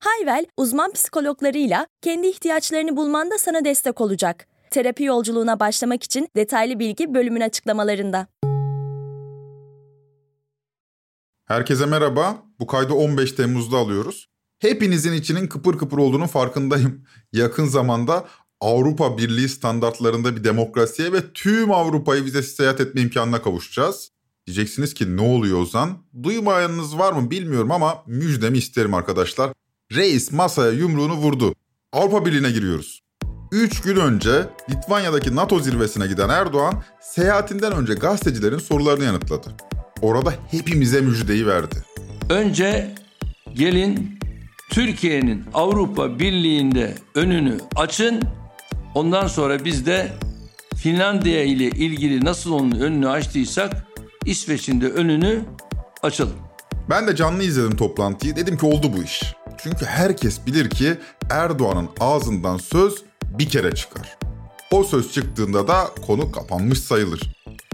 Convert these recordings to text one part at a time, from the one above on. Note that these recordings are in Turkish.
Hayvel, uzman psikologlarıyla kendi ihtiyaçlarını bulmanda sana destek olacak. Terapi yolculuğuna başlamak için detaylı bilgi bölümün açıklamalarında. Herkese merhaba. Bu kaydı 15 Temmuz'da alıyoruz. Hepinizin içinin kıpır kıpır olduğunu farkındayım. Yakın zamanda Avrupa Birliği standartlarında bir demokrasiye ve tüm Avrupa'yı vizesiz seyahat etme imkanına kavuşacağız. Diyeceksiniz ki ne oluyor Ozan? Duymayanınız var mı bilmiyorum ama müjdemi isterim arkadaşlar. Reis masaya yumruğunu vurdu. Avrupa Birliği'ne giriyoruz. 3 gün önce Litvanya'daki NATO zirvesine giden Erdoğan seyahatinden önce gazetecilerin sorularını yanıtladı. Orada hepimize müjdeyi verdi. Önce gelin Türkiye'nin Avrupa Birliği'nde önünü açın. Ondan sonra biz de Finlandiya ile ilgili nasıl onun önünü açtıysak İsveç'in de önünü açalım. Ben de canlı izledim toplantıyı. Dedim ki oldu bu iş. Çünkü herkes bilir ki Erdoğan'ın ağzından söz bir kere çıkar. O söz çıktığında da konu kapanmış sayılır.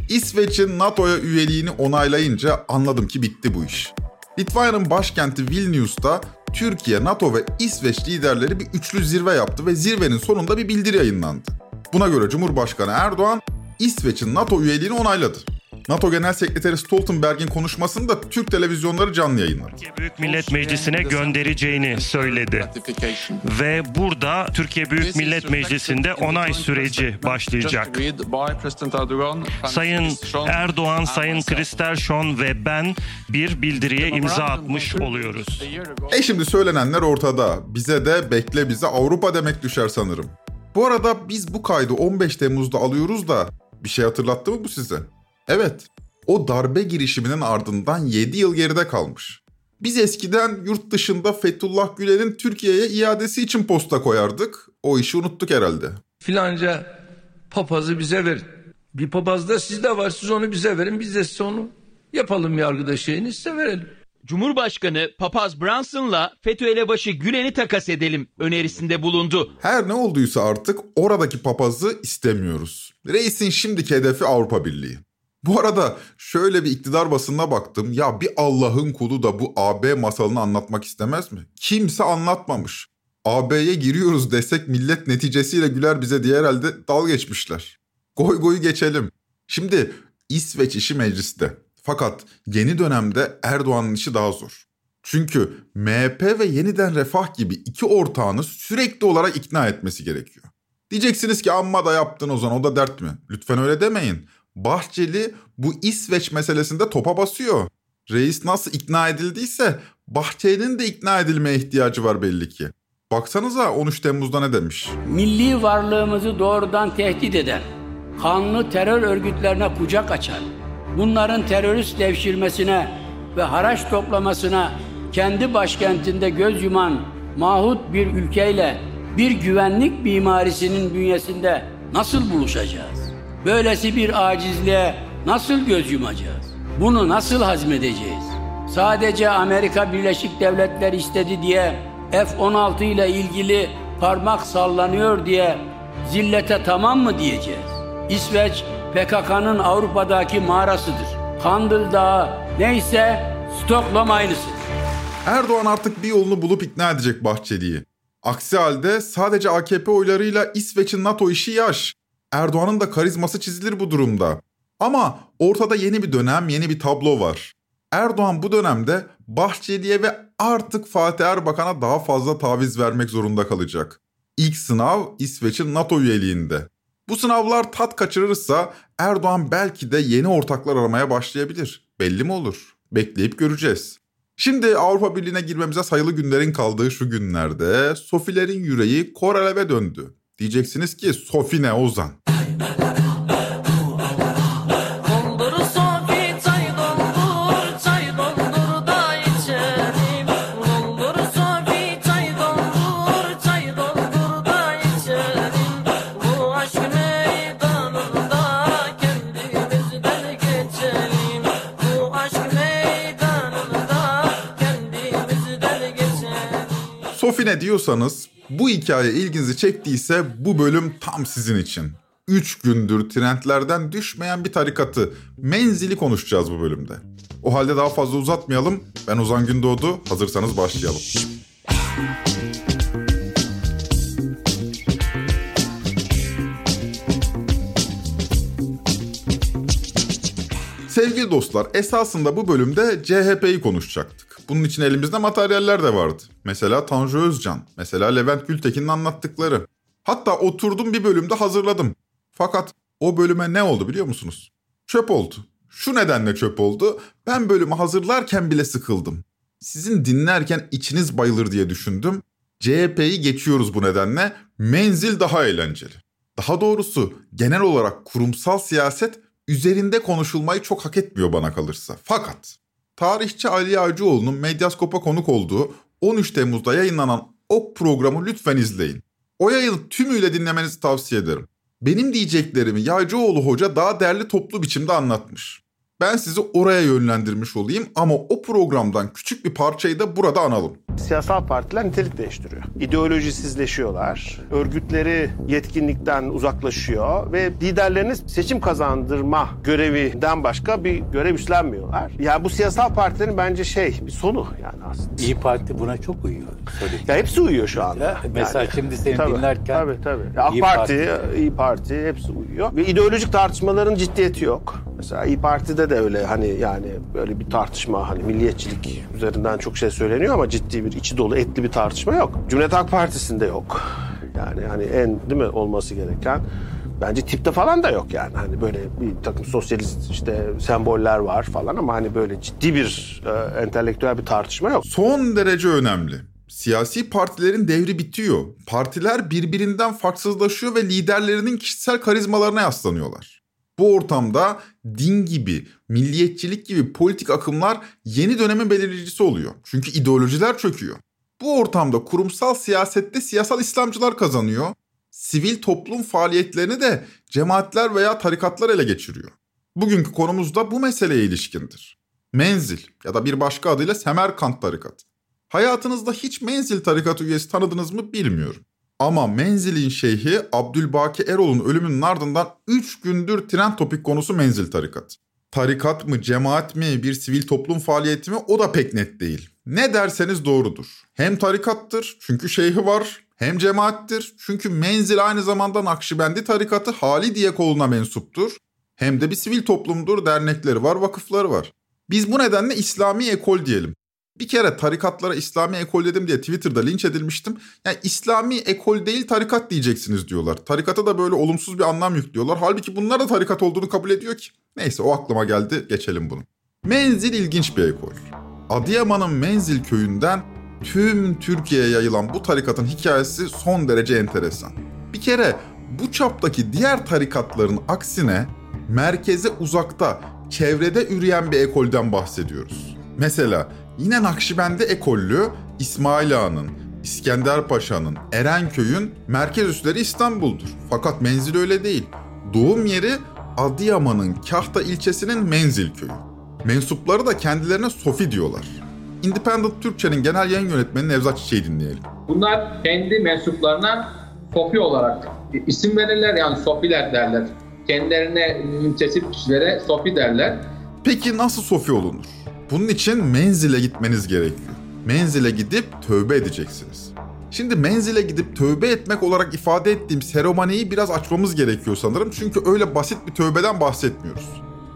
İsveç'in NATO'ya üyeliğini onaylayınca anladım ki bitti bu iş. Litvanya'nın başkenti Vilnius'ta Türkiye, NATO ve İsveç liderleri bir üçlü zirve yaptı ve zirvenin sonunda bir bildiri yayınlandı. Buna göre Cumhurbaşkanı Erdoğan İsveç'in NATO üyeliğini onayladı. NATO Genel Sekreteri Stoltenberg'in konuşmasını da Türk televizyonları canlı yayınladı. Türkiye Büyük Millet Meclisi'ne göndereceğini söyledi. Ve burada Türkiye Büyük Millet Meclisi'nde onay süreci başlayacak. Sayın Erdoğan, Sayın Kristersson ve ben bir bildiriye imza atmış oluyoruz. E şimdi söylenenler ortada. Bize de bekle bize Avrupa demek düşer sanırım. Bu arada biz bu kaydı 15 Temmuz'da alıyoruz da bir şey hatırlattı mı bu size? Evet, o darbe girişiminin ardından 7 yıl geride kalmış. Biz eskiden yurt dışında Fethullah Gülen'in Türkiye'ye iadesi için posta koyardık. O işi unuttuk herhalde. Filanca papazı bize verin. Bir papaz da sizde var siz onu bize verin biz de size onu yapalım yargıda şeyini size verelim. Cumhurbaşkanı Papaz Branson'la FETÖ elebaşı Gülen'i takas edelim önerisinde bulundu. Her ne olduysa artık oradaki papazı istemiyoruz. Reisin şimdiki hedefi Avrupa Birliği. Bu arada şöyle bir iktidar basınına baktım. Ya bir Allah'ın kulu da bu AB masalını anlatmak istemez mi? Kimse anlatmamış. AB'ye giriyoruz desek millet neticesiyle güler bize diye herhalde dal geçmişler. Goy goyu geçelim. Şimdi İsveç işi mecliste. Fakat yeni dönemde Erdoğan'ın işi daha zor. Çünkü MHP ve yeniden refah gibi iki ortağını sürekli olarak ikna etmesi gerekiyor. Diyeceksiniz ki amma da yaptın o zaman o da dert mi? Lütfen öyle demeyin. Bahçeli bu İsveç meselesinde topa basıyor. Reis nasıl ikna edildiyse Bahçeli'nin de ikna edilmeye ihtiyacı var belli ki. Baksanıza 13 Temmuz'da ne demiş? Milli varlığımızı doğrudan tehdit eden, kanlı terör örgütlerine kucak açan, bunların terörist devşirmesine ve haraç toplamasına kendi başkentinde göz yuman mahut bir ülkeyle bir güvenlik mimarisinin bünyesinde nasıl buluşacağız? Böylesi bir acizliğe nasıl göz yumacağız? Bunu nasıl hazmedeceğiz? Sadece Amerika Birleşik Devletleri istedi diye F-16 ile ilgili parmak sallanıyor diye zillete tamam mı diyeceğiz? İsveç PKK'nın Avrupa'daki mağarasıdır. Kandil Dağı neyse Stockholm aynısı. Erdoğan artık bir yolunu bulup ikna edecek Bahçeli'yi. Aksi halde sadece AKP oylarıyla İsveç'in NATO işi yaş. Erdoğan'ın da karizması çizilir bu durumda. Ama ortada yeni bir dönem, yeni bir tablo var. Erdoğan bu dönemde Bahçeli'ye ve artık Fatih Erbakan'a daha fazla taviz vermek zorunda kalacak. İlk sınav İsveç'in NATO üyeliğinde. Bu sınavlar tat kaçırırsa Erdoğan belki de yeni ortaklar aramaya başlayabilir. Belli mi olur? Bekleyip göreceğiz. Şimdi Avrupa Birliği'ne girmemize sayılı günlerin kaldığı şu günlerde Sofilerin yüreği Korelev'e döndü. Diyeceksiniz ki Sofi ne Ozan? Diyorsanız bu hikaye ilginizi çektiyse bu bölüm tam sizin için. 3 gündür trendlerden düşmeyen bir tarikatı, menzili konuşacağız bu bölümde. O halde daha fazla uzatmayalım. Ben Ozan Gündoğdu. Hazırsanız başlayalım. Sevgili dostlar, esasında bu bölümde CHP'yi konuşacaktık. Bunun için elimizde materyaller de vardı. Mesela Tanju Özcan, mesela Levent Gültekin'in anlattıkları. Hatta oturdum bir bölümde hazırladım. Fakat o bölüme ne oldu biliyor musunuz? Çöp oldu. Şu nedenle çöp oldu. Ben bölümü hazırlarken bile sıkıldım. Sizin dinlerken içiniz bayılır diye düşündüm. CHP'yi geçiyoruz bu nedenle. Menzil daha eğlenceli. Daha doğrusu genel olarak kurumsal siyaset üzerinde konuşulmayı çok hak etmiyor bana kalırsa. Fakat tarihçi Ali Yağcıoğlu'nun Medyaskop'a konuk olduğu 13 Temmuz'da yayınlanan OK programı lütfen izleyin. O yayını tümüyle dinlemenizi tavsiye ederim. Benim diyeceklerimi Yağcıoğlu Hoca daha derli toplu biçimde anlatmış. Ben sizi oraya yönlendirmiş olayım ama o programdan küçük bir parçayı da burada analım. Siyasal partiler nitelik değiştiriyor. İdeolojisizleşiyorlar. Örgütleri yetkinlikten uzaklaşıyor ve liderlerini seçim kazandırma görevinden başka bir görev üstlenmiyorlar. Yani bu siyasal partilerin bence şey bir sonu yani aslında. İyi Parti buna çok uyuyor. Söyleyeyim. Ya hepsi uyuyor şu anda. Ya, mesela Yani. şimdi seni Tabii, dinlerken Tabii tabii. Ya AK İYİ Parti, İyi Parti hepsi uyuyor. Ve ideolojik tartışmaların ciddiyeti yok. Mesela İyi Parti'de de öyle hani yani böyle bir tartışma hani milliyetçilik üzerinden çok şey söyleniyor ama ciddi bir içi dolu etli bir tartışma yok. Cumhuriyet Halk Partisi'nde yok. Yani hani en değil mi olması gereken Bence tipte falan da yok yani. Hani böyle bir takım sosyalist işte semboller var falan ama hani böyle ciddi bir e, entelektüel bir tartışma yok. Son derece önemli. Siyasi partilerin devri bitiyor. Partiler birbirinden farksızlaşıyor ve liderlerinin kişisel karizmalarına yaslanıyorlar. Bu ortamda din gibi, milliyetçilik gibi politik akımlar yeni dönemin belirleyicisi oluyor. Çünkü ideolojiler çöküyor. Bu ortamda kurumsal siyasette siyasal İslamcılar kazanıyor. Sivil toplum faaliyetlerini de cemaatler veya tarikatlar ele geçiriyor. Bugünkü konumuz da bu meseleye ilişkindir. Menzil ya da bir başka adıyla Semerkant tarikatı. Hayatınızda hiç Menzil tarikatı üyesi tanıdınız mı bilmiyorum. Ama Menzil'in şeyhi Abdülbaki Erol'un ölümünün ardından 3 gündür trend topik konusu Menzil tarikatı. Tarikat mı, cemaat mi, bir sivil toplum faaliyeti mi o da pek net değil. Ne derseniz doğrudur. Hem tarikattır çünkü şeyhi var, hem cemaattir çünkü Menzil aynı zamanda Nakşibendi tarikatı Halidiye koluna mensuptur. Hem de bir sivil toplumdur, dernekleri var, vakıfları var. Biz bu nedenle İslami ekol diyelim. Bir kere tarikatlara İslami ekol dedim diye Twitter'da linç edilmiştim. Yani İslami ekol değil tarikat diyeceksiniz diyorlar. Tarikata da böyle olumsuz bir anlam yüklüyorlar. Halbuki bunlar da tarikat olduğunu kabul ediyor ki. Neyse o aklıma geldi geçelim bunu. Menzil ilginç bir ekol. Adıyaman'ın Menzil köyünden tüm Türkiye'ye yayılan bu tarikatın hikayesi son derece enteresan. Bir kere bu çaptaki diğer tarikatların aksine merkeze uzakta, çevrede üreyen bir ekolden bahsediyoruz. Mesela yine Nakşibendi ekollü İsmail Ağa'nın, İskender Paşa'nın, Erenköy'ün merkez üsleri İstanbul'dur. Fakat menzil öyle değil. Doğum yeri Adıyaman'ın Kahta ilçesinin Menzil köyü. Mensupları da kendilerine Sofi diyorlar. Independent Türkçe'nin genel yayın yönetmeni Nevzat Çiçek'i dinleyelim. Bunlar kendi mensuplarına Sofi olarak isim verirler yani Sofiler derler. Kendilerine müntesip kişilere Sofi derler. Peki nasıl Sofi olunur? Bunun için menzile gitmeniz gerekiyor. Menzile gidip tövbe edeceksiniz. Şimdi menzile gidip tövbe etmek olarak ifade ettiğim seremoniyi biraz açmamız gerekiyor sanırım. Çünkü öyle basit bir tövbeden bahsetmiyoruz.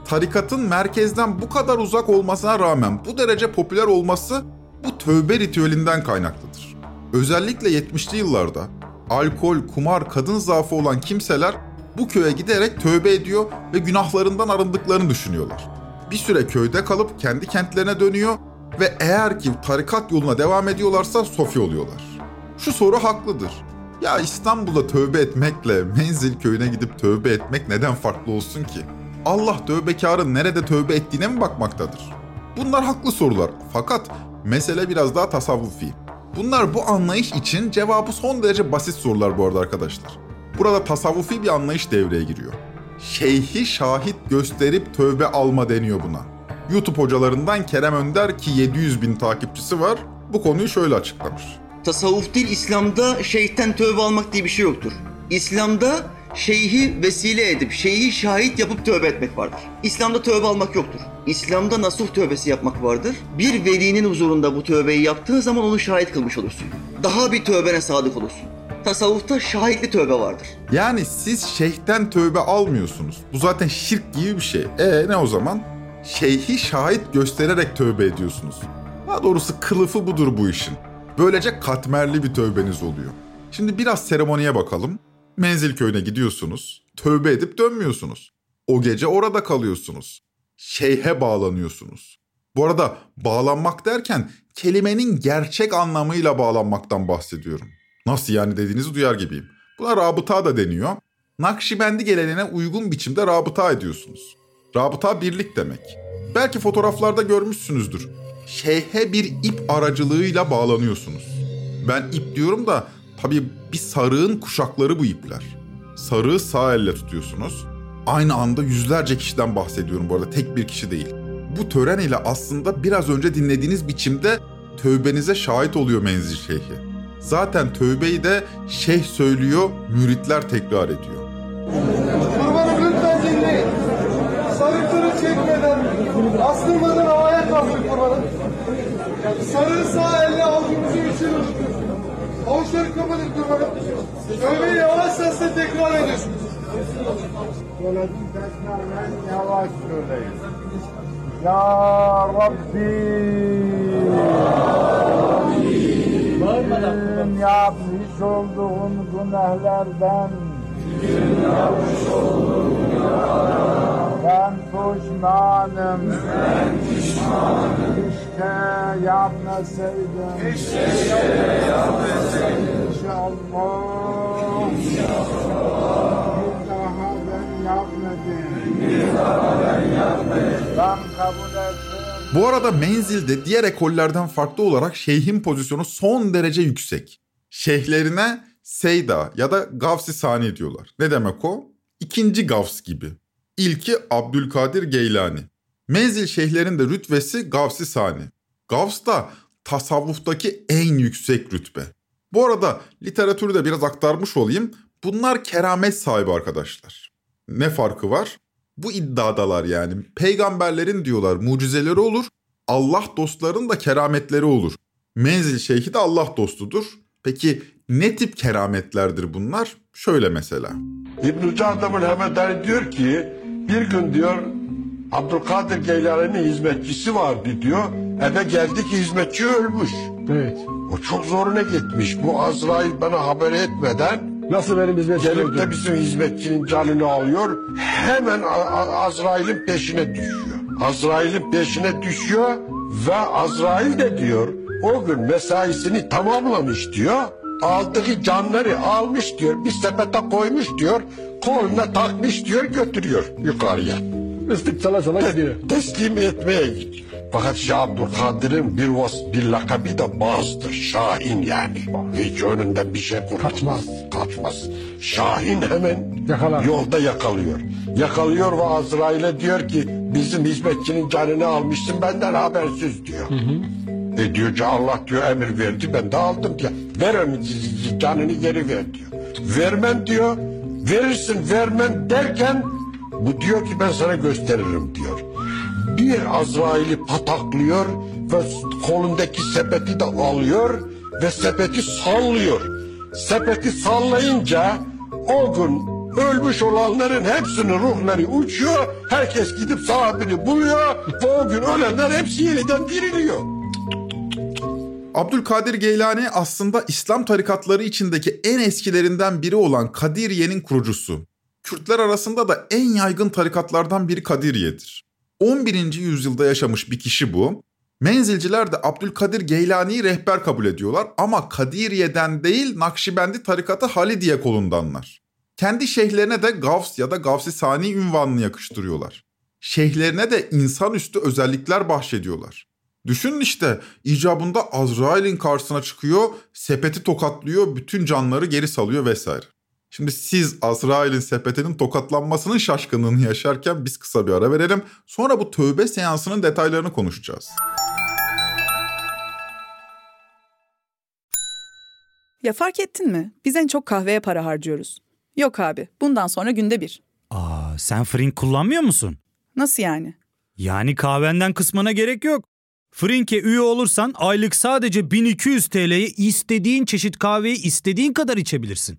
Tarikatın merkezden bu kadar uzak olmasına rağmen bu derece popüler olması bu tövbe ritüelinden kaynaklıdır. Özellikle 70'li yıllarda alkol, kumar, kadın zaafı olan kimseler bu köye giderek tövbe ediyor ve günahlarından arındıklarını düşünüyorlar. Bir süre köyde kalıp kendi kentlerine dönüyor ve eğer ki tarikat yoluna devam ediyorlarsa sofi oluyorlar. Şu soru haklıdır. Ya İstanbul'da tövbe etmekle Menzil köyüne gidip tövbe etmek neden farklı olsun ki? Allah tövbekarın nerede tövbe ettiğine mi bakmaktadır? Bunlar haklı sorular fakat mesele biraz daha tasavvufi. Bunlar bu anlayış için cevabı son derece basit sorular bu arada arkadaşlar. Burada tasavvufi bir anlayış devreye giriyor. Şeyhi şahit gösterip tövbe alma deniyor buna. YouTube hocalarından Kerem Önder ki 700 bin takipçisi var bu konuyu şöyle açıklamış. Tasavvuf değil İslam'da şeyhten tövbe almak diye bir şey yoktur. İslam'da şeyhi vesile edip, şeyhi şahit yapıp tövbe etmek vardır. İslam'da tövbe almak yoktur. İslam'da nasuh tövbesi yapmak vardır. Bir velinin huzurunda bu tövbeyi yaptığın zaman onu şahit kılmış olursun. Daha bir tövbene sadık olursun. Tasavvufta şahitli tövbe vardır. Yani siz şeyhten tövbe almıyorsunuz. Bu zaten şirk gibi bir şey. E ne o zaman? Şeyhi şahit göstererek tövbe ediyorsunuz. Daha doğrusu kılıfı budur bu işin. Böylece katmerli bir tövbeniz oluyor. Şimdi biraz seremoniye bakalım. Menzil köyüne gidiyorsunuz. Tövbe edip dönmüyorsunuz. O gece orada kalıyorsunuz. Şeyhe bağlanıyorsunuz. Bu arada bağlanmak derken kelimenin gerçek anlamıyla bağlanmaktan bahsediyorum. Nasıl yani dediğinizi duyar gibiyim. Buna rabıta da deniyor. Nakşibendi geleneğine uygun biçimde rabıta ediyorsunuz. Rabıta birlik demek. Belki fotoğraflarda görmüşsünüzdür. Şeyhe bir ip aracılığıyla bağlanıyorsunuz. Ben ip diyorum da tabii bir sarığın kuşakları bu ipler. Sarığı sağ elle tutuyorsunuz. Aynı anda yüzlerce kişiden bahsediyorum bu arada tek bir kişi değil. Bu tören ile aslında biraz önce dinlediğiniz biçimde tövbenize şahit oluyor menzil şeyhi. Zaten tövbeyi de şeyh söylüyor, müritler tekrar ediyor. Kurbanım lütfen dinleyin. Sarıkları çekmeden, astırmadan havaya kalkın kurbanım. Sarığı sağ elle avucumuzu içine Avuçları kapatın kurbanım. Tövbeyi yavaş sesle tekrar ediyorsunuz. Söyledim tekrardan yavaş söyleyin. Ya Rabbi. Tüm yapmış olduğum günahlardan ben pişmanım. Ben pişmanım. Keşke yapmasaydım. Keşke yapmasaydım. İnşallah. İnşallah. Bir daha ben yapmadım. Bir daha ben yapmadım. Ben kabul. Bu arada menzilde diğer ekollerden farklı olarak şeyhin pozisyonu son derece yüksek. Şeyhlerine Seyda ya da Gavs-ı Sani diyorlar. Ne demek o? İkinci Gavs gibi. İlki Abdülkadir Geylani. Menzil şeyhlerin de rütbesi Gavs-ı Sani. Gavs da tasavvuftaki en yüksek rütbe. Bu arada literatürü de biraz aktarmış olayım. Bunlar keramet sahibi arkadaşlar. Ne farkı var? Bu iddiadalar yani. Peygamberlerin diyorlar mucizeleri olur. Allah dostların da kerametleri olur. Menzil şeyhi de Allah dostudur. Peki ne tip kerametlerdir bunlar? Şöyle mesela. İbn-i Cadam'ın Hemedani diyor ki bir gün diyor Abdülkadir Geylani'nin hizmetçisi vardı diyor. Eve geldi ki hizmetçi ölmüş. Evet. O çok zoruna gitmiş. Bu Azrail bana haber etmeden Nasıl benim hizmetçim? Gelip de bizim hizmetçinin canını alıyor. Hemen Azrail'in peşine düşüyor. Azrail'in peşine düşüyor ve Azrail de diyor o gün mesaisini tamamlamış diyor. Aldığı canları almış diyor. Bir sepete koymuş diyor. Koluna takmış diyor götürüyor yukarıya. Islık çala çala gidiyor. Teslim etmeye gidiyor. Fakat Şah Abdülkadir'in bir vas bir lakabı da bazdır. Şahin yani. Hiç önünden bir şey kurtulmaz. Kaçmaz. Kaçmaz. Şahin hemen Yakalar. yolda yakalıyor. Yakalıyor ve Azrail'e diyor ki bizim hizmetçinin canını almışsın benden habersiz diyor. Hı hı. E diyor ki Allah diyor emir verdi ben de aldım diyor. Ver canını geri ver diyor. Vermem diyor. Verirsin vermem derken bu diyor ki ben sana gösteririm diyor bir Azrail'i pataklıyor ve kolundaki sepeti de alıyor ve sepeti sallıyor. Sepeti sallayınca o gün ölmüş olanların hepsinin ruhları uçuyor. Herkes gidip sahibini buluyor ve o gün ölenler hepsi yeniden diriliyor. Abdülkadir Geylani aslında İslam tarikatları içindeki en eskilerinden biri olan Kadiriye'nin kurucusu. Kürtler arasında da en yaygın tarikatlardan biri Kadiriye'dir. 11. yüzyılda yaşamış bir kişi bu. Menzilciler de Abdülkadir Geylani'yi rehber kabul ediyorlar ama Kadiriye'den değil Nakşibendi tarikatı Halidiye kolundanlar. Kendi şeyhlerine de Gavs ya da Gavsi Sani ünvanını yakıştırıyorlar. Şeyhlerine de insanüstü özellikler bahşediyorlar. Düşünün işte icabında Azrail'in karşısına çıkıyor, sepeti tokatlıyor, bütün canları geri salıyor vesaire. Şimdi siz Azrail'in sepetinin tokatlanmasının şaşkınlığını yaşarken biz kısa bir ara verelim. Sonra bu tövbe seansının detaylarını konuşacağız. Ya fark ettin mi? Biz en çok kahveye para harcıyoruz. Yok abi, bundan sonra günde bir. Aa, sen Frink kullanmıyor musun? Nasıl yani? Yani kahvenden kısmına gerek yok. Frink'e üye olursan aylık sadece 1200 TL'ye istediğin çeşit kahveyi istediğin kadar içebilirsin.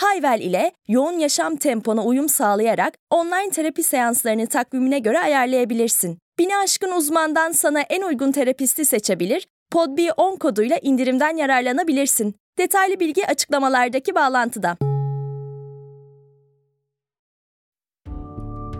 Hayvel ile yoğun yaşam tempona uyum sağlayarak online terapi seanslarını takvimine göre ayarlayabilirsin. Bini aşkın uzmandan sana en uygun terapisti seçebilir, podb10 koduyla indirimden yararlanabilirsin. Detaylı bilgi açıklamalardaki bağlantıda.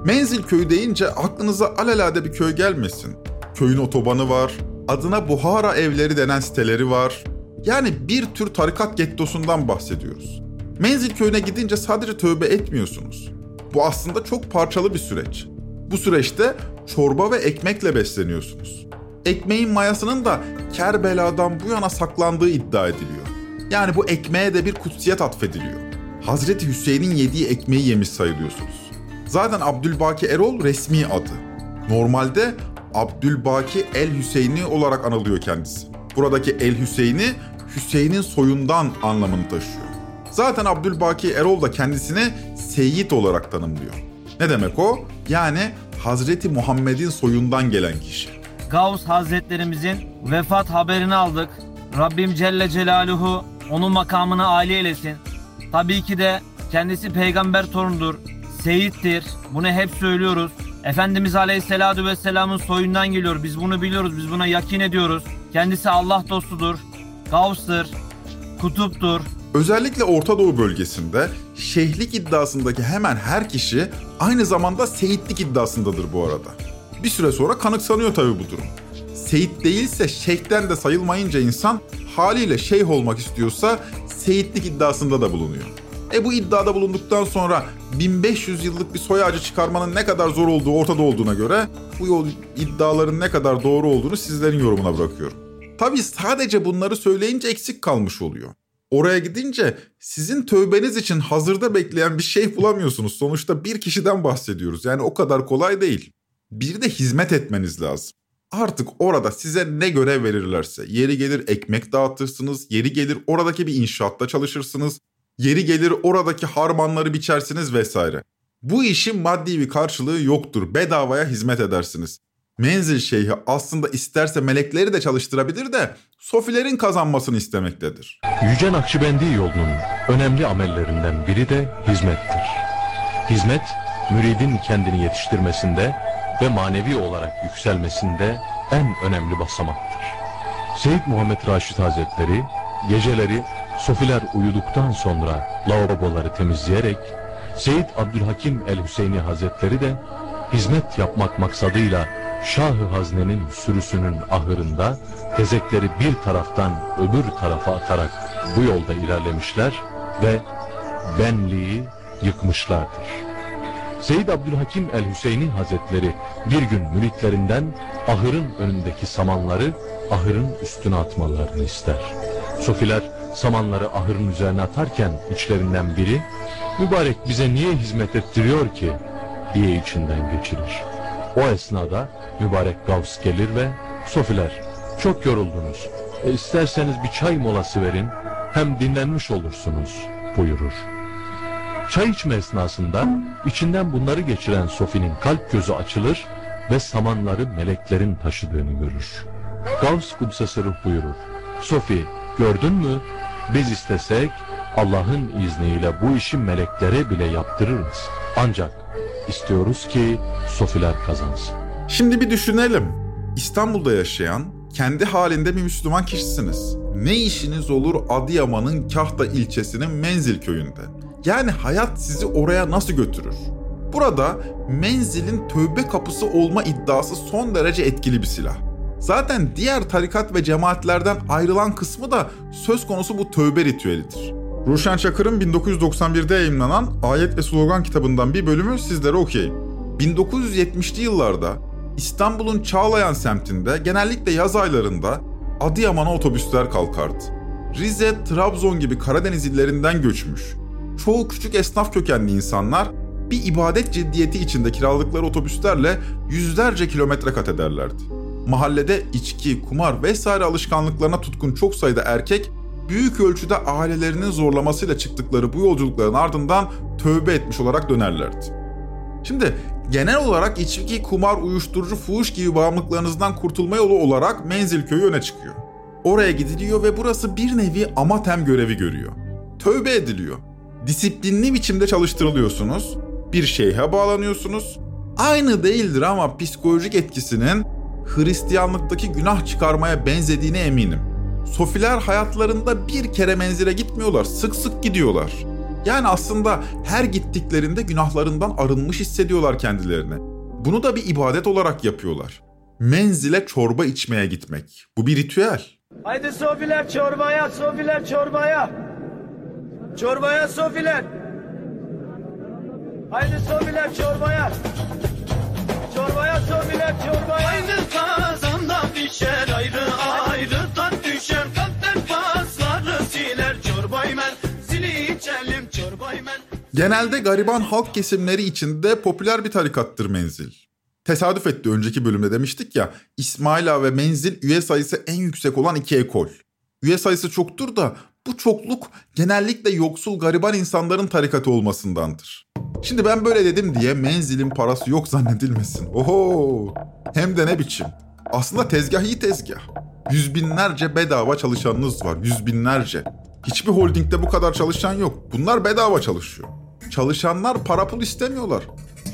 Menzil köyü deyince aklınıza alelade bir köy gelmesin. Köyün otobanı var, adına Buhara evleri denen siteleri var. Yani bir tür tarikat gettosundan bahsediyoruz. Menzil köyüne gidince sadece tövbe etmiyorsunuz. Bu aslında çok parçalı bir süreç. Bu süreçte çorba ve ekmekle besleniyorsunuz. Ekmeğin mayasının da Kerbela'dan bu yana saklandığı iddia ediliyor. Yani bu ekmeğe de bir kutsiyet atfediliyor. Hazreti Hüseyin'in yediği ekmeği yemiş sayılıyorsunuz. Zaten Abdülbaki Erol resmi adı. Normalde Abdülbaki El Hüseyini olarak anılıyor kendisi. Buradaki El Hüseyini Hüseyin'in soyundan anlamını taşıyor. Zaten Abdülbaki Erol da kendisini Seyyid olarak tanımlıyor. Ne demek o? Yani Hazreti Muhammed'in soyundan gelen kişi. Gavs Hazretlerimizin vefat haberini aldık. Rabbim Celle Celaluhu onun makamını âli eylesin. Tabii ki de kendisi peygamber torundur, seyittir. Bunu hep söylüyoruz. Efendimiz Aleyhisselatü Vesselam'ın soyundan geliyor. Biz bunu biliyoruz, biz buna yakin ediyoruz. Kendisi Allah dostudur, Gavs'tır, kutuptur. Özellikle Orta Doğu bölgesinde şeyhlik iddiasındaki hemen her kişi aynı zamanda seyitlik iddiasındadır bu arada. Bir süre sonra kanıksanıyor tabii bu durum. Seyit değilse şeyhten de sayılmayınca insan haliyle şeyh olmak istiyorsa seyitlik iddiasında da bulunuyor. E bu iddiada bulunduktan sonra 1500 yıllık bir soy ağacı çıkarmanın ne kadar zor olduğu ortada olduğuna göre bu yol iddiaların ne kadar doğru olduğunu sizlerin yorumuna bırakıyorum. Tabii sadece bunları söyleyince eksik kalmış oluyor. Oraya gidince sizin tövbeniz için hazırda bekleyen bir şey bulamıyorsunuz. Sonuçta bir kişiden bahsediyoruz. Yani o kadar kolay değil. Bir de hizmet etmeniz lazım. Artık orada size ne görev verirlerse, yeri gelir ekmek dağıtırsınız, yeri gelir oradaki bir inşaatta çalışırsınız, yeri gelir oradaki harmanları biçersiniz vesaire. Bu işin maddi bir karşılığı yoktur. Bedavaya hizmet edersiniz. Menzil şeyhi aslında isterse melekleri de çalıştırabilir de sofilerin kazanmasını istemektedir. Yüce Nakşibendi yolunun önemli amellerinden biri de hizmettir. Hizmet, müridin kendini yetiştirmesinde ve manevi olarak yükselmesinde en önemli basamaktır. Seyyid Muhammed Raşid Hazretleri geceleri sofiler uyuduktan sonra lavaboları temizleyerek Seyyid Abdülhakim el-Hüseyni Hazretleri de hizmet yapmak maksadıyla Şahı Hazne'nin sürüsünün ahırında tezekleri bir taraftan öbür tarafa atarak bu yolda ilerlemişler ve benliği yıkmışlardır. Seyyid Abdülhakim el-Hüseyni Hazretleri bir gün müritlerinden ahırın önündeki samanları ahırın üstüne atmalarını ister. Sofiler samanları ahırın üzerine atarken içlerinden biri mübarek bize niye hizmet ettiriyor ki diye içinden geçirir. O esnada mübarek Gavs gelir ve Sofiler çok yoruldunuz. E, isterseniz bir çay molası verin hem dinlenmiş olursunuz buyurur. Çay içme esnasında içinden bunları geçiren Sofi'nin kalp gözü açılır ve samanları meleklerin taşıdığını görür. Gavs Kudsesi Ruh buyurur. Sofi gördün mü biz istesek Allah'ın izniyle bu işi meleklere bile yaptırırız. Ancak istiyoruz ki Sofiler kazansın. Şimdi bir düşünelim. İstanbul'da yaşayan, kendi halinde bir Müslüman kişisiniz. Ne işiniz olur Adıyaman'ın Kahta ilçesinin Menzil köyünde? Yani hayat sizi oraya nasıl götürür? Burada menzilin tövbe kapısı olma iddiası son derece etkili bir silah. Zaten diğer tarikat ve cemaatlerden ayrılan kısmı da söz konusu bu tövbe ritüelidir. Ruşen Çakır'ın 1991'de yayınlanan Ayet ve Slogan kitabından bir bölümü sizlere okuyayım. 1970'li yıllarda İstanbul'un Çağlayan semtinde genellikle yaz aylarında Adıyaman'a otobüsler kalkardı. Rize, Trabzon gibi Karadeniz illerinden göçmüş. Çoğu küçük esnaf kökenli insanlar bir ibadet ciddiyeti içinde kiraladıkları otobüslerle yüzlerce kilometre kat ederlerdi. Mahallede içki, kumar vesaire alışkanlıklarına tutkun çok sayıda erkek büyük ölçüde ailelerinin zorlamasıyla çıktıkları bu yolculukların ardından tövbe etmiş olarak dönerlerdi. Şimdi genel olarak içki, kumar, uyuşturucu, fuhuş gibi bağımlılıklarınızdan kurtulma yolu olarak Menzil Köyü öne çıkıyor. Oraya gidiliyor ve burası bir nevi amatem görevi görüyor. Tövbe ediliyor. Disiplinli biçimde çalıştırılıyorsunuz. Bir şeyhe bağlanıyorsunuz. Aynı değildir ama psikolojik etkisinin Hristiyanlıktaki günah çıkarmaya benzediğine eminim. Sofiler hayatlarında bir kere menzile gitmiyorlar, sık sık gidiyorlar. Yani aslında her gittiklerinde günahlarından arınmış hissediyorlar kendilerini. Bunu da bir ibadet olarak yapıyorlar. Menzile çorba içmeye gitmek. Bu bir ritüel. Haydi Sofiler çorbaya, Sofiler çorbaya. Çorbaya Sofiler. Haydi Sofiler çorbaya. Çorbaya Sofiler çorbaya. Haydi kazanda pişer ayrı ayrı Genelde gariban halk kesimleri içinde popüler bir tarikattır menzil. Tesadüf etti önceki bölümde demiştik ya İsmail Ağa ve Menzil üye sayısı en yüksek olan iki ekol. Üye sayısı çoktur da bu çokluk genellikle yoksul gariban insanların tarikatı olmasındandır. Şimdi ben böyle dedim diye menzilin parası yok zannedilmesin. Oho! Hem de ne biçim. Aslında tezgah iyi tezgah. Yüz binlerce bedava çalışanınız var. Yüz binlerce. Hiçbir holdingde bu kadar çalışan yok. Bunlar bedava çalışıyor. Çalışanlar para pul istemiyorlar.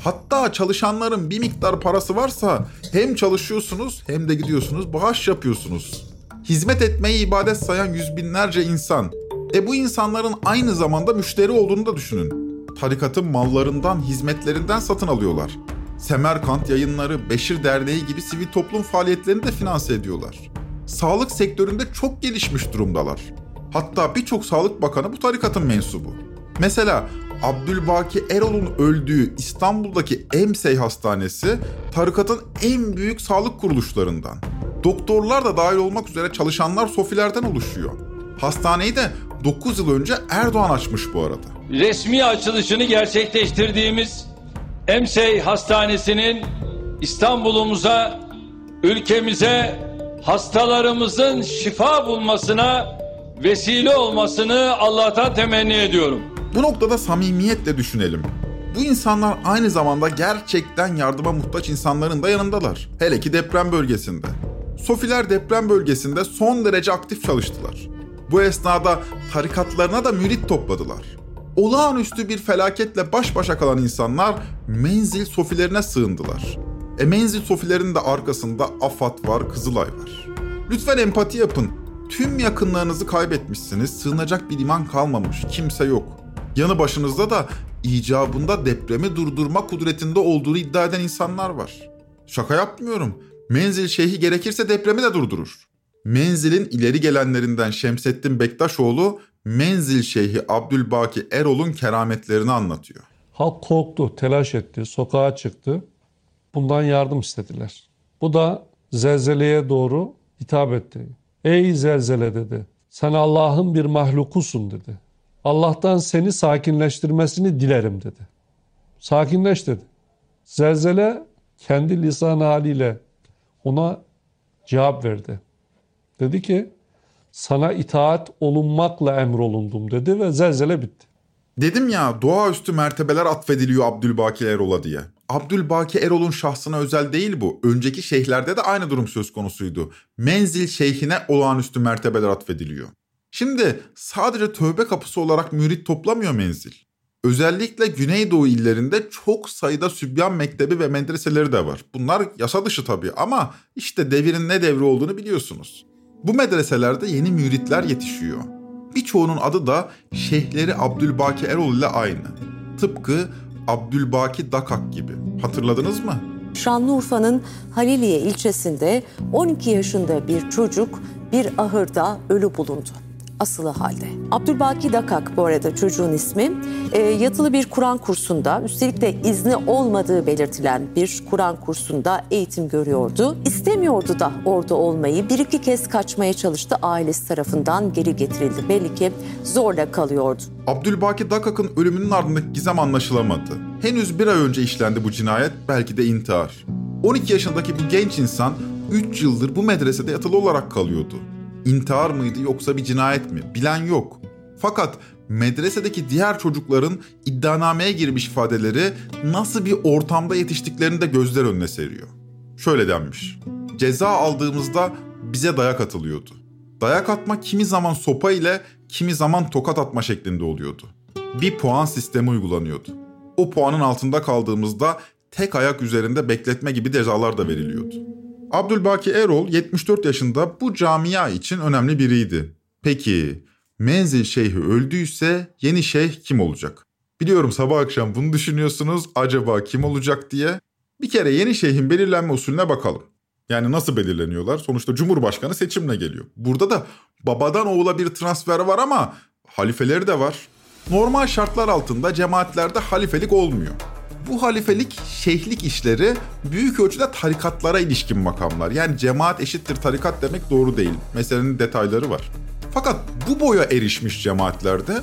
Hatta çalışanların bir miktar parası varsa hem çalışıyorsunuz hem de gidiyorsunuz bağış yapıyorsunuz. Hizmet etmeyi ibadet sayan yüz binlerce insan. E bu insanların aynı zamanda müşteri olduğunu da düşünün. Tarikatın mallarından, hizmetlerinden satın alıyorlar. Semerkant yayınları, Beşir Derneği gibi sivil toplum faaliyetlerini de finanse ediyorlar. Sağlık sektöründe çok gelişmiş durumdalar. Hatta birçok sağlık bakanı bu tarikatın mensubu. Mesela Abdülbaki Erol'un öldüğü İstanbul'daki Emsey Hastanesi tarikatın en büyük sağlık kuruluşlarından. Doktorlar da dahil olmak üzere çalışanlar sofilerden oluşuyor. Hastaneyi de 9 yıl önce Erdoğan açmış bu arada. Resmi açılışını gerçekleştirdiğimiz Emsey Hastanesi'nin İstanbul'umuza, ülkemize, hastalarımızın şifa bulmasına vesile olmasını Allah'tan temenni ediyorum. Bu noktada samimiyetle düşünelim. Bu insanlar aynı zamanda gerçekten yardıma muhtaç insanların da yanındalar. Hele ki deprem bölgesinde. Sofiler deprem bölgesinde son derece aktif çalıştılar. Bu esnada tarikatlarına da mürit topladılar. Olağanüstü bir felaketle baş başa kalan insanlar menzil sofilerine sığındılar. E menzil sofilerin de arkasında AFAD var, Kızılay var. Lütfen empati yapın. Tüm yakınlarınızı kaybetmişsiniz, sığınacak bir liman kalmamış, kimse yok. Yanı başınızda da icabında depremi durdurma kudretinde olduğunu iddia eden insanlar var. Şaka yapmıyorum. Menzil şeyhi gerekirse depremi de durdurur. Menzil'in ileri gelenlerinden Şemsettin Bektaşoğlu, Menzil Şeyhi Abdülbaki Erol'un kerametlerini anlatıyor. Halk korktu, telaş etti, sokağa çıktı. Bundan yardım istediler. Bu da zelzeleye doğru hitap etti. Ey zelzele dedi. Sen Allah'ın bir mahlukusun dedi. Allah'tan seni sakinleştirmesini dilerim dedi. Sakinleş dedi. Zelzele kendi lisan haliyle ona cevap verdi. Dedi ki sana itaat olunmakla emrolundum dedi ve zelzele bitti. Dedim ya doğaüstü mertebeler atfediliyor Abdülbaki Erol'a diye. Abdülbaki Erol'un şahsına özel değil bu. Önceki şeyhlerde de aynı durum söz konusuydu. Menzil şeyhine olağanüstü mertebeler atfediliyor. Şimdi sadece tövbe kapısı olarak mürit toplamıyor menzil. Özellikle Güneydoğu illerinde çok sayıda sübyan mektebi ve medreseleri de var. Bunlar yasa dışı tabii ama işte devirin ne devri olduğunu biliyorsunuz. Bu medreselerde yeni müritler yetişiyor. Birçoğunun adı da Şeyhleri Abdülbaki Erol ile aynı. Tıpkı Abdülbaki Dakak gibi. Hatırladınız mı? Şanlıurfa'nın Haliliye ilçesinde 12 yaşında bir çocuk bir ahırda ölü bulundu. Asılı halde. Abdülbaki Dakak bu arada çocuğun ismi. E, yatılı bir Kur'an kursunda üstelik de izni olmadığı belirtilen bir Kur'an kursunda eğitim görüyordu. İstemiyordu da orada olmayı. Bir iki kez kaçmaya çalıştı ailesi tarafından geri getirildi. Belli ki zorla kalıyordu. Abdülbaki Dakak'ın ölümünün ardındaki gizem anlaşılamadı. Henüz bir ay önce işlendi bu cinayet, belki de intihar. 12 yaşındaki bu genç insan 3 yıldır bu medresede yatılı olarak kalıyordu. İntihar mıydı yoksa bir cinayet mi? Bilen yok. Fakat medresedeki diğer çocukların iddianameye girmiş ifadeleri nasıl bir ortamda yetiştiklerini de gözler önüne seriyor. Şöyle denmiş. Ceza aldığımızda bize dayak atılıyordu. Dayak atma kimi zaman sopa ile kimi zaman tokat atma şeklinde oluyordu. Bir puan sistemi uygulanıyordu. O puanın altında kaldığımızda tek ayak üzerinde bekletme gibi cezalar da veriliyordu. Abdülbaki Erol 74 yaşında bu camia için önemli biriydi. Peki Menzil Şeyhi öldüyse yeni şeyh kim olacak? Biliyorum sabah akşam bunu düşünüyorsunuz acaba kim olacak diye. Bir kere yeni şeyhin belirlenme usulüne bakalım. Yani nasıl belirleniyorlar? Sonuçta Cumhurbaşkanı seçimle geliyor. Burada da babadan oğula bir transfer var ama halifeleri de var. Normal şartlar altında cemaatlerde halifelik olmuyor. Bu halifelik, şeyhlik işleri büyük ölçüde tarikatlara ilişkin makamlar. Yani cemaat eşittir tarikat demek doğru değil. Meselenin detayları var. Fakat bu boya erişmiş cemaatlerde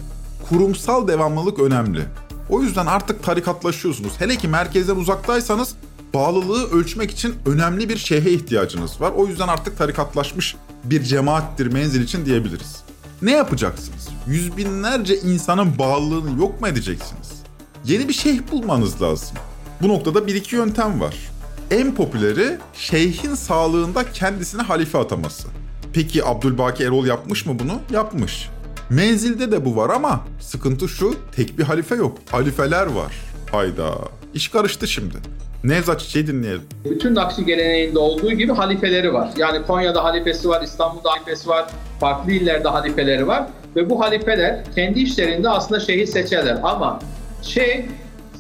kurumsal devamlılık önemli. O yüzden artık tarikatlaşıyorsunuz. Hele ki merkezden uzaktaysanız bağlılığı ölçmek için önemli bir şeyhe ihtiyacınız var. O yüzden artık tarikatlaşmış bir cemaattir menzil için diyebiliriz. Ne yapacaksınız? Yüz binlerce insanın bağlılığını yok mu edeceksiniz? Yeni bir şeyh bulmanız lazım. Bu noktada bir iki yöntem var. En popüleri şeyhin sağlığında kendisine halife ataması. Peki Abdülbaki Erol yapmış mı bunu? Yapmış. Menzilde de bu var ama sıkıntı şu tek bir halife yok. Halifeler var. Hayda. İş karıştı şimdi. Nevzat Çiçek'i dinleyelim. Bütün Nakşi geleneğinde olduğu gibi halifeleri var. Yani Konya'da halifesi var, İstanbul'da halifesi var, farklı illerde halifeleri var. Ve bu halifeler kendi işlerinde aslında şeyhi seçerler. Ama şey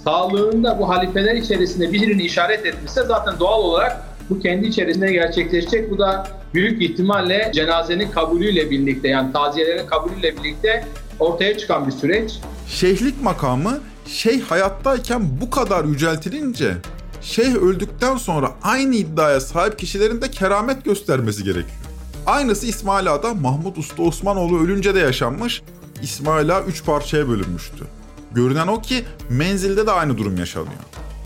sağlığında bu halifeler içerisinde birini işaret etmişse zaten doğal olarak bu kendi içerisinde gerçekleşecek. Bu da büyük ihtimalle cenazenin kabulüyle birlikte yani taziyelerin kabulüyle birlikte ortaya çıkan bir süreç. Şeyhlik makamı şeyh hayattayken bu kadar yüceltilince şeyh öldükten sonra aynı iddiaya sahip kişilerin de keramet göstermesi gerekiyor. Aynısı İsmail Ağa'da Mahmut Usta Osmanoğlu ölünce de yaşanmış. İsmail Ağa üç parçaya bölünmüştü. Görünen o ki menzilde de aynı durum yaşanıyor.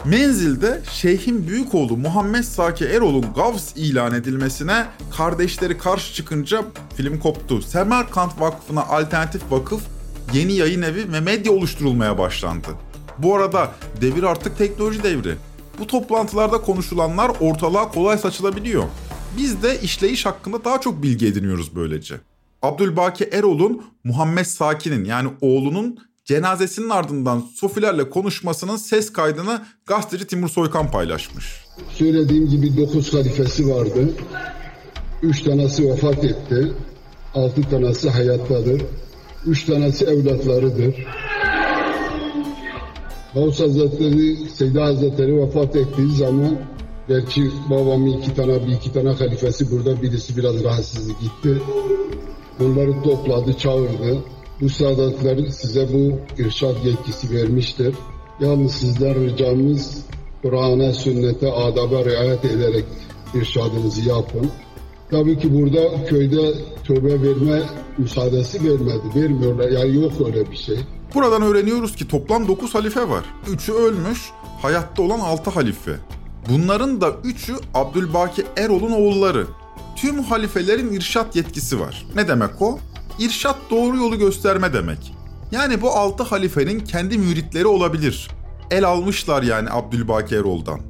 Menzilde Şeyh'in büyük oğlu Muhammed Saki Erol'un Gavs ilan edilmesine kardeşleri karşı çıkınca film koptu. Semerkant Vakfı'na alternatif vakıf, yeni yayın evi ve medya oluşturulmaya başlandı. Bu arada devir artık teknoloji devri. Bu toplantılarda konuşulanlar ortalığa kolay saçılabiliyor. Biz de işleyiş hakkında daha çok bilgi ediniyoruz böylece. Abdülbaki Erol'un Muhammed Saki'nin yani oğlunun cenazesinin ardından Sofilerle konuşmasının ses kaydını gazeteci Timur Soykan paylaşmış. Söylediğim gibi 9 halifesi vardı. 3 tanesi vefat etti. 6 tanesi hayattadır. 3 tanesi evlatlarıdır. Gavs Hazretleri, Seyda Hazretleri vefat ettiği zaman Gerçi babamın iki tane, bir iki tane halifesi burada. Birisi biraz rahatsızlık gitti. Bunları topladı, çağırdı. Bu saadetler size bu irşad yetkisi vermiştir. Yalnız sizler ricamız Kur'an'a, sünnete, adaba riayet ederek irşadınızı yapın. Tabii ki burada köyde tövbe verme müsaadesi vermedi. Vermiyorlar. Yani yok öyle bir şey. Buradan öğreniyoruz ki toplam 9 halife var. 3'ü ölmüş, hayatta olan 6 halife. Bunların da 3'ü Abdülbaki Erol'un oğulları. Tüm halifelerin irşat yetkisi var. Ne demek o? İrşat doğru yolu gösterme demek. Yani bu 6 halifenin kendi müritleri olabilir. El almışlar yani Abdülbaki Erol'dan.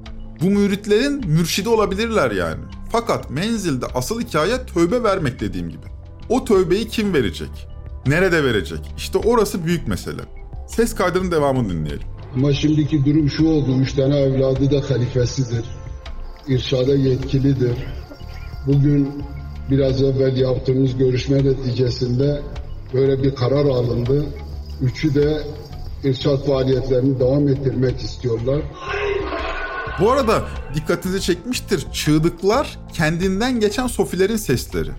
Bu müritlerin mürşidi olabilirler yani. Fakat menzilde asıl hikaye tövbe vermek dediğim gibi. O tövbeyi kim verecek? Nerede verecek? İşte orası büyük mesele. Ses kaydının devamını dinleyelim. Ama şimdiki durum şu oldu. Üç tane evladı da halifesidir. İrşada yetkilidir. Bugün biraz evvel yaptığımız görüşme neticesinde böyle bir karar alındı. Üçü de irşat faaliyetlerini devam ettirmek istiyorlar. Bu arada dikkatinizi çekmiştir. Çığlıklar kendinden geçen sofilerin sesleri.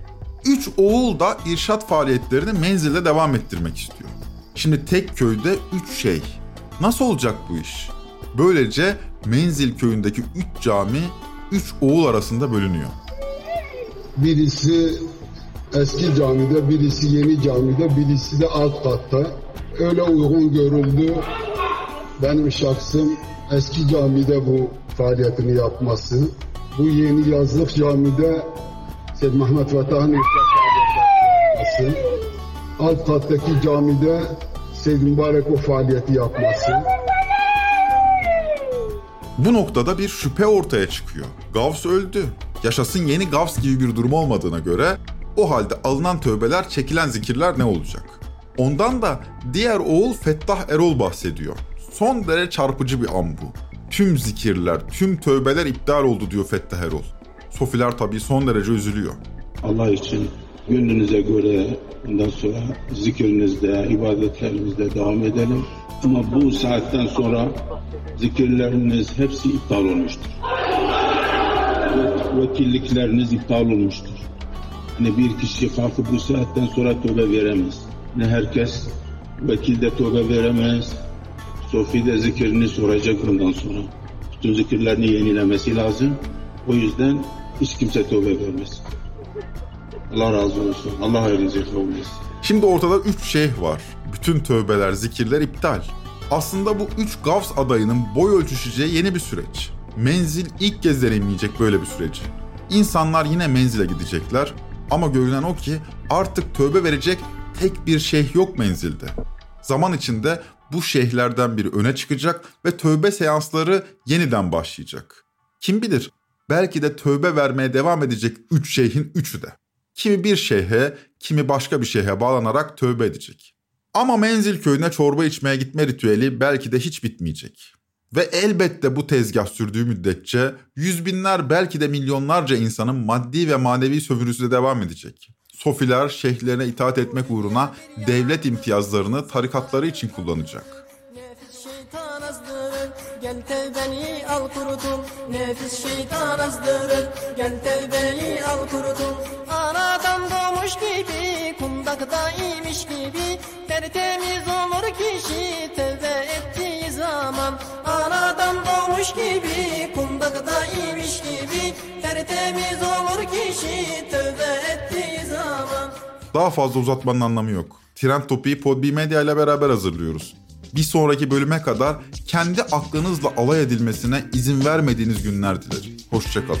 Üç oğul da irşat faaliyetlerini menzilde devam ettirmek istiyor. Şimdi tek köyde üç şey. Nasıl olacak bu iş? Böylece Menzil köyündeki üç cami üç oğul arasında bölünüyor. Birisi eski camide, birisi yeni camide, birisi de alt katta. Öyle uygun görüldü. Benim şahsım eski camide bu faaliyetini yapması. Bu yeni yazlık camide Seyyid Mehmet faaliyetini yapması. Alt kattaki camide Seyyid Mübarek o faaliyeti yapması. Bu noktada bir şüphe ortaya çıkıyor. Gavs öldü. Yaşasın yeni Gavs gibi bir durum olmadığına göre o halde alınan tövbeler, çekilen zikirler ne olacak? Ondan da diğer oğul Fettah Erol bahsediyor. Son derece çarpıcı bir an bu. Tüm zikirler, tüm tövbeler iptal oldu diyor Fettah Erol. Sofiler tabii son derece üzülüyor. Allah için gönlünüze göre bundan sonra zikrinizde, ibadetlerinizde devam edelim. Ama bu saatten sonra zikirleriniz hepsi iptal olmuştur. Vekillikleriniz iptal olmuştur. Hani bir kişi kalkıp bu saatten sonra tövbe veremez. Ne herkes vekilde tövbe veremez. Sofi de zikrini soracak bundan sonra. Bütün zikirlerini yenilemesi lazım. O yüzden hiç kimse tövbe vermez. Allah razı olsun. Allah hayrınızı kabul etsin. Şimdi ortada üç şeyh var. Bütün tövbeler, zikirler iptal. Aslında bu üç Gavs adayının boy ölçüşeceği yeni bir süreç. Menzil ilk kez deneyimleyecek böyle bir süreci. İnsanlar yine menzile gidecekler ama görünen o ki artık tövbe verecek tek bir şeyh yok menzilde. Zaman içinde bu şeyhlerden biri öne çıkacak ve tövbe seansları yeniden başlayacak. Kim bilir belki de tövbe vermeye devam edecek üç şeyhin üçü de. Kimi bir şeyhe, kimi başka bir şeyhe bağlanarak tövbe edecek. Ama Menzil köyüne çorba içmeye gitme ritüeli belki de hiç bitmeyecek. Ve elbette bu tezgah sürdüğü müddetçe yüz binler belki de milyonlarca insanın maddi ve manevi sömürüsü de devam edecek. Sofiler şeyhlerine itaat etmek uğruna devlet imtiyazlarını tarikatları için kullanacak. Anadan doğmuş gibi Kundakta imiş gibi Tertemiz olur kişi Tevbe ettiği zaman Anadan doğmuş gibi Kundakta imiş gibi Tertemiz olur kişi Tevbe ettiği zaman Daha fazla uzatmanın anlamı yok. Trend Topi'yi Podbi Medya ile beraber hazırlıyoruz. Bir sonraki bölüme kadar kendi aklınızla alay edilmesine izin vermediğiniz günler dilerim. Hoşçakalın.